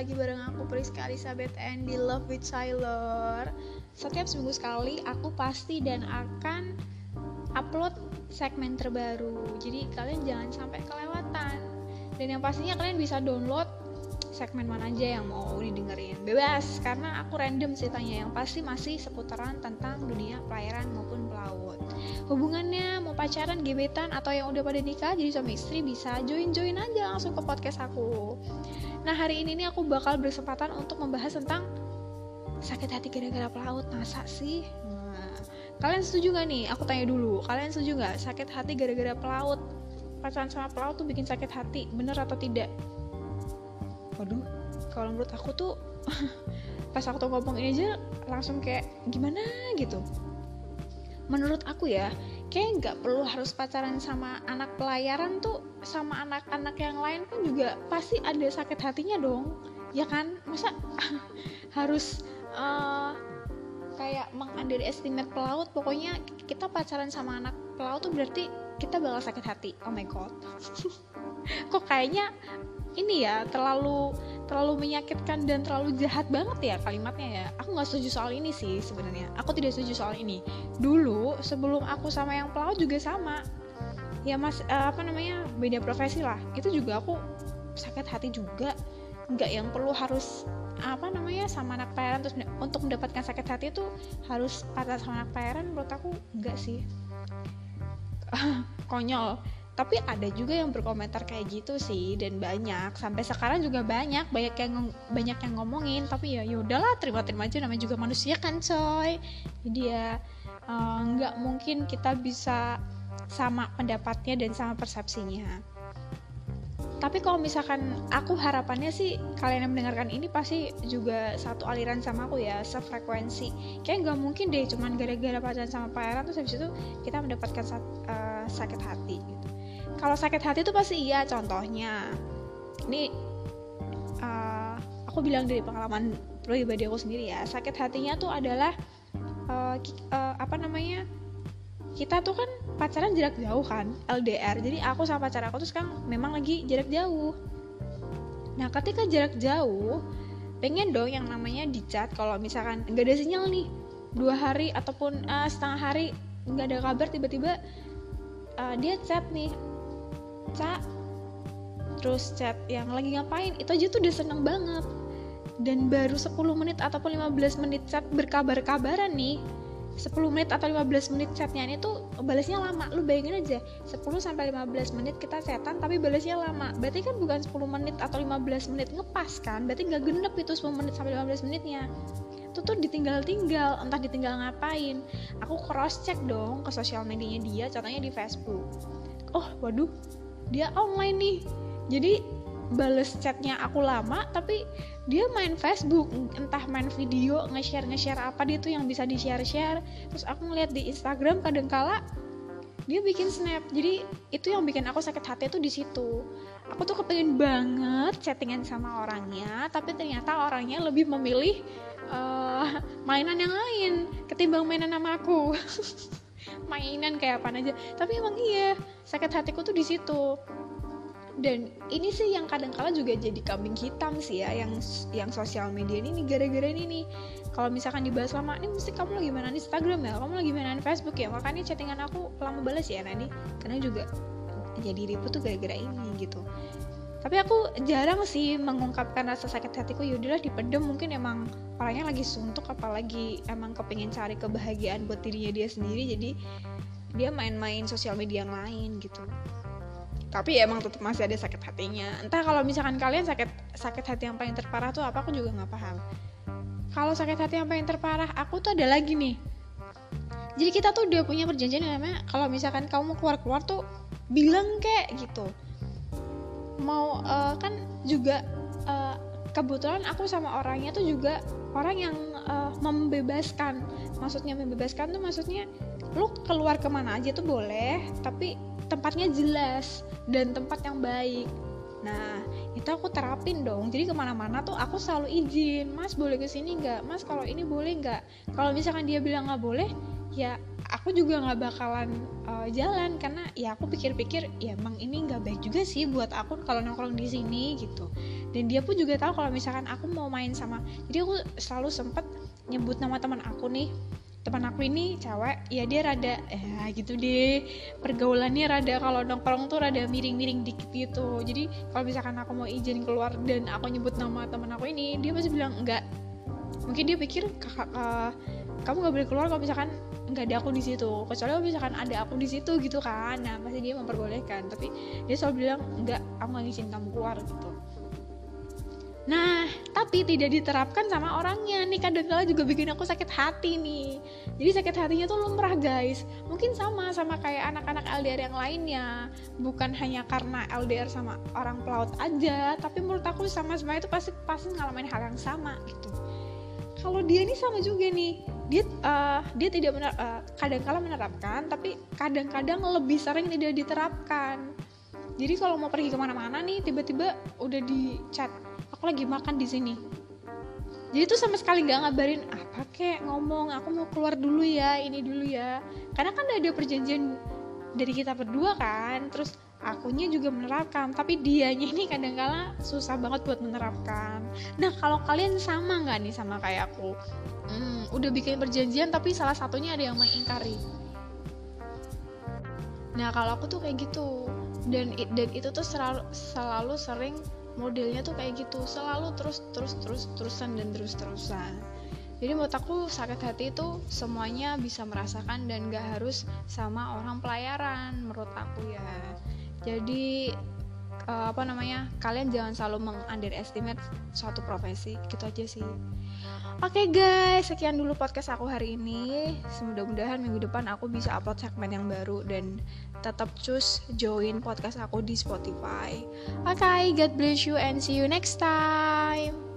lagi bareng aku Priska Elizabeth and di Love with Tyler Setiap seminggu sekali aku pasti dan akan upload segmen terbaru. Jadi kalian jangan sampai kelewatan. Dan yang pastinya kalian bisa download segmen mana aja yang mau didengerin. Bebas, karena aku random ceritanya Yang pasti masih seputaran tentang dunia pelayaran maupun pelaut. Hubungannya mau pacaran, gebetan, atau yang udah pada nikah jadi suami istri bisa join-join aja langsung ke podcast aku Nah hari ini nih aku bakal berkesempatan untuk membahas tentang sakit hati gara-gara pelaut masa sih? Nah, kalian setuju gak nih? Aku tanya dulu, kalian setuju gak sakit hati gara-gara pelaut? Pacaran sama pelaut tuh bikin sakit hati, bener atau tidak? Waduh, kalau menurut aku tuh pas aku tuh ngomong ini aja langsung kayak gimana gitu. Menurut aku ya, kayak nggak perlu harus pacaran sama anak pelayaran tuh sama anak-anak yang lain pun juga pasti ada sakit hatinya dong. Ya kan? Masa harus uh, kayak mengunderestimate pelaut. Pokoknya kita pacaran sama anak pelaut tuh berarti kita bakal sakit hati. Oh my god. Kok kayaknya ini ya terlalu terlalu menyakitkan dan terlalu jahat banget ya kalimatnya ya. Aku nggak setuju soal ini sih sebenarnya. Aku tidak setuju soal ini. Dulu sebelum aku sama yang pelaut juga sama ya mas uh, apa namanya beda profesi lah. Itu juga aku sakit hati juga. Nggak yang perlu harus apa namanya sama anak pelayaran terus untuk mendapatkan sakit hati itu harus patah sama anak pelayaran menurut aku enggak sih. Konyol. Tapi ada juga yang berkomentar kayak gitu sih dan banyak. Sampai sekarang juga banyak banyak yang banyak yang ngomongin. Tapi ya yaudahlah terima terima aja. Namanya juga manusia kan coy. Jadi ya eh, nggak uh, mungkin kita bisa sama pendapatnya dan sama persepsinya. Tapi kalau misalkan aku harapannya sih kalian yang mendengarkan ini pasti juga satu aliran sama aku ya sefrekuensi. Kayak nggak mungkin deh cuman gara-gara pacaran sama pangeran terus habis itu kita mendapatkan uh, sakit hati gitu. Kalau sakit hati itu pasti iya contohnya ini uh, aku bilang dari pengalaman pribadi aku sendiri ya sakit hatinya tuh adalah uh, uh, apa namanya kita tuh kan pacaran jarak jauh kan LDR jadi aku sama pacar aku tuh sekarang memang lagi jarak jauh. Nah ketika jarak jauh pengen dong yang namanya di chat kalau misalkan nggak ada sinyal nih. Dua hari ataupun uh, setengah hari nggak ada kabar tiba-tiba uh, dia chat nih. Cak terus chat yang lagi ngapain? Itu aja tuh udah seneng banget. Dan baru 10 menit ataupun 15 menit chat berkabar-kabaran nih 10 menit atau 15 menit chatnya ini tuh balasnya lama. Lu bayangin aja 10 sampai 15 menit kita chatan tapi balasnya lama. Berarti kan bukan 10 menit atau 15 menit ngepas kan? Berarti nggak genep itu 10 menit sampai 15 menitnya. Itu tuh ditinggal-tinggal entah ditinggal ngapain. Aku cross check dong ke sosial medianya dia contohnya di Facebook. Oh waduh dia online nih. Jadi bales chatnya aku lama tapi dia main Facebook entah main video nge-share nge-share apa dia tuh yang bisa di share share terus aku ngeliat di Instagram kadang kala dia bikin snap. Jadi itu yang bikin aku sakit hati tuh di situ. Aku tuh kepengen banget chattingan sama orangnya tapi ternyata orangnya lebih memilih uh, mainan yang lain ketimbang mainan sama aku. Mainan kayak apa aja. Tapi emang iya sakit hatiku tuh di situ dan ini sih yang kadang kala juga jadi kambing hitam sih ya yang yang sosial media ini gara-gara ini nih. Kalau misalkan dibahas lama ini mesti kamu lagi mana di Instagram ya? Kamu lagi mana di Facebook ya? Makanya chattingan aku lama balas ya nanti karena juga jadi ribut tuh gara-gara ini gitu. Tapi aku jarang sih mengungkapkan rasa sakit hatiku. Yaudahlah dipendem. Mungkin emang orangnya lagi suntuk apalagi emang kepingin cari kebahagiaan buat dirinya dia sendiri. Jadi dia main-main sosial media yang lain gitu tapi emang tetap masih ada sakit hatinya. Entah kalau misalkan kalian sakit sakit hati yang paling terparah tuh apa aku juga nggak paham. Kalau sakit hati yang paling terparah aku tuh ada lagi nih. Jadi kita tuh udah punya perjanjian namanya kalau misalkan kamu keluar keluar tuh bilang kayak gitu. Mau uh, kan juga uh, kebetulan aku sama orangnya tuh juga orang yang uh, membebaskan. Maksudnya membebaskan tuh maksudnya lu keluar ke mana aja tuh boleh tapi tempatnya jelas dan tempat yang baik. Nah itu aku terapin dong. Jadi ke mana-mana tuh aku selalu izin mas boleh ke sini nggak? Mas kalau ini boleh nggak? Kalau misalkan dia bilang nggak boleh ya aku juga nggak bakalan uh, jalan. Karena ya aku pikir-pikir ya emang ini nggak baik juga sih buat aku kalau nongkrong di sini gitu. Dan dia pun juga tahu kalau misalkan aku mau main sama jadi aku selalu sempet nyebut nama teman aku nih teman aku ini cewek ya dia rada ya gitu deh. Pergaulannya rada kalau nongkrong tuh rada miring-miring dikit gitu. Jadi kalau misalkan aku mau izin keluar dan aku nyebut nama teman aku ini dia pasti bilang enggak. Mungkin dia pikir kakak uh, kamu nggak boleh keluar kalau misalkan nggak ada aku di situ. Kecuali kalau misalkan ada aku di situ gitu kan. Nah pasti dia memperbolehkan. Tapi dia selalu bilang nggak aku nggak ngizin kamu keluar gitu tapi tidak diterapkan sama orangnya nih kadang-kala juga bikin aku sakit hati nih. Jadi sakit hatinya tuh lumrah guys. Mungkin sama sama kayak anak-anak LDR yang lainnya. Bukan hanya karena LDR sama orang pelaut aja, tapi menurut aku sama semua itu pasti pasti ngalamin hal yang sama gitu kalau dia ini sama juga nih dia uh, dia tidak benar uh, kadang-kala menerapkan tapi kadang-kadang lebih sering tidak diterapkan jadi kalau mau pergi ke mana-mana nih tiba-tiba udah di chat aku lagi makan di sini. Jadi tuh sama sekali nggak ngabarin apa kek ngomong aku mau keluar dulu ya ini dulu ya. Karena kan ada perjanjian dari kita berdua kan terus akunya juga menerapkan tapi dianya ini kadang-kala susah banget buat menerapkan. Nah kalau kalian sama nggak nih sama kayak aku? Hmm, udah bikin perjanjian tapi salah satunya ada yang mengingkari. Nah kalau aku tuh kayak gitu. Dan dan itu tuh selalu selalu sering modelnya tuh kayak gitu. Selalu terus terus terus terusan dan terus terusan. Jadi menurut aku sakit hati itu semuanya bisa merasakan dan gak harus sama orang pelayaran menurut aku ya. Jadi uh, apa namanya? Kalian jangan selalu mengunderestimate suatu profesi. Gitu aja sih. Oke okay guys. Sekian dulu podcast aku hari ini. Semoga-mudahan minggu depan aku bisa upload segmen yang baru dan tetap choose join podcast aku di Spotify. Oke okay, God bless you and see you next time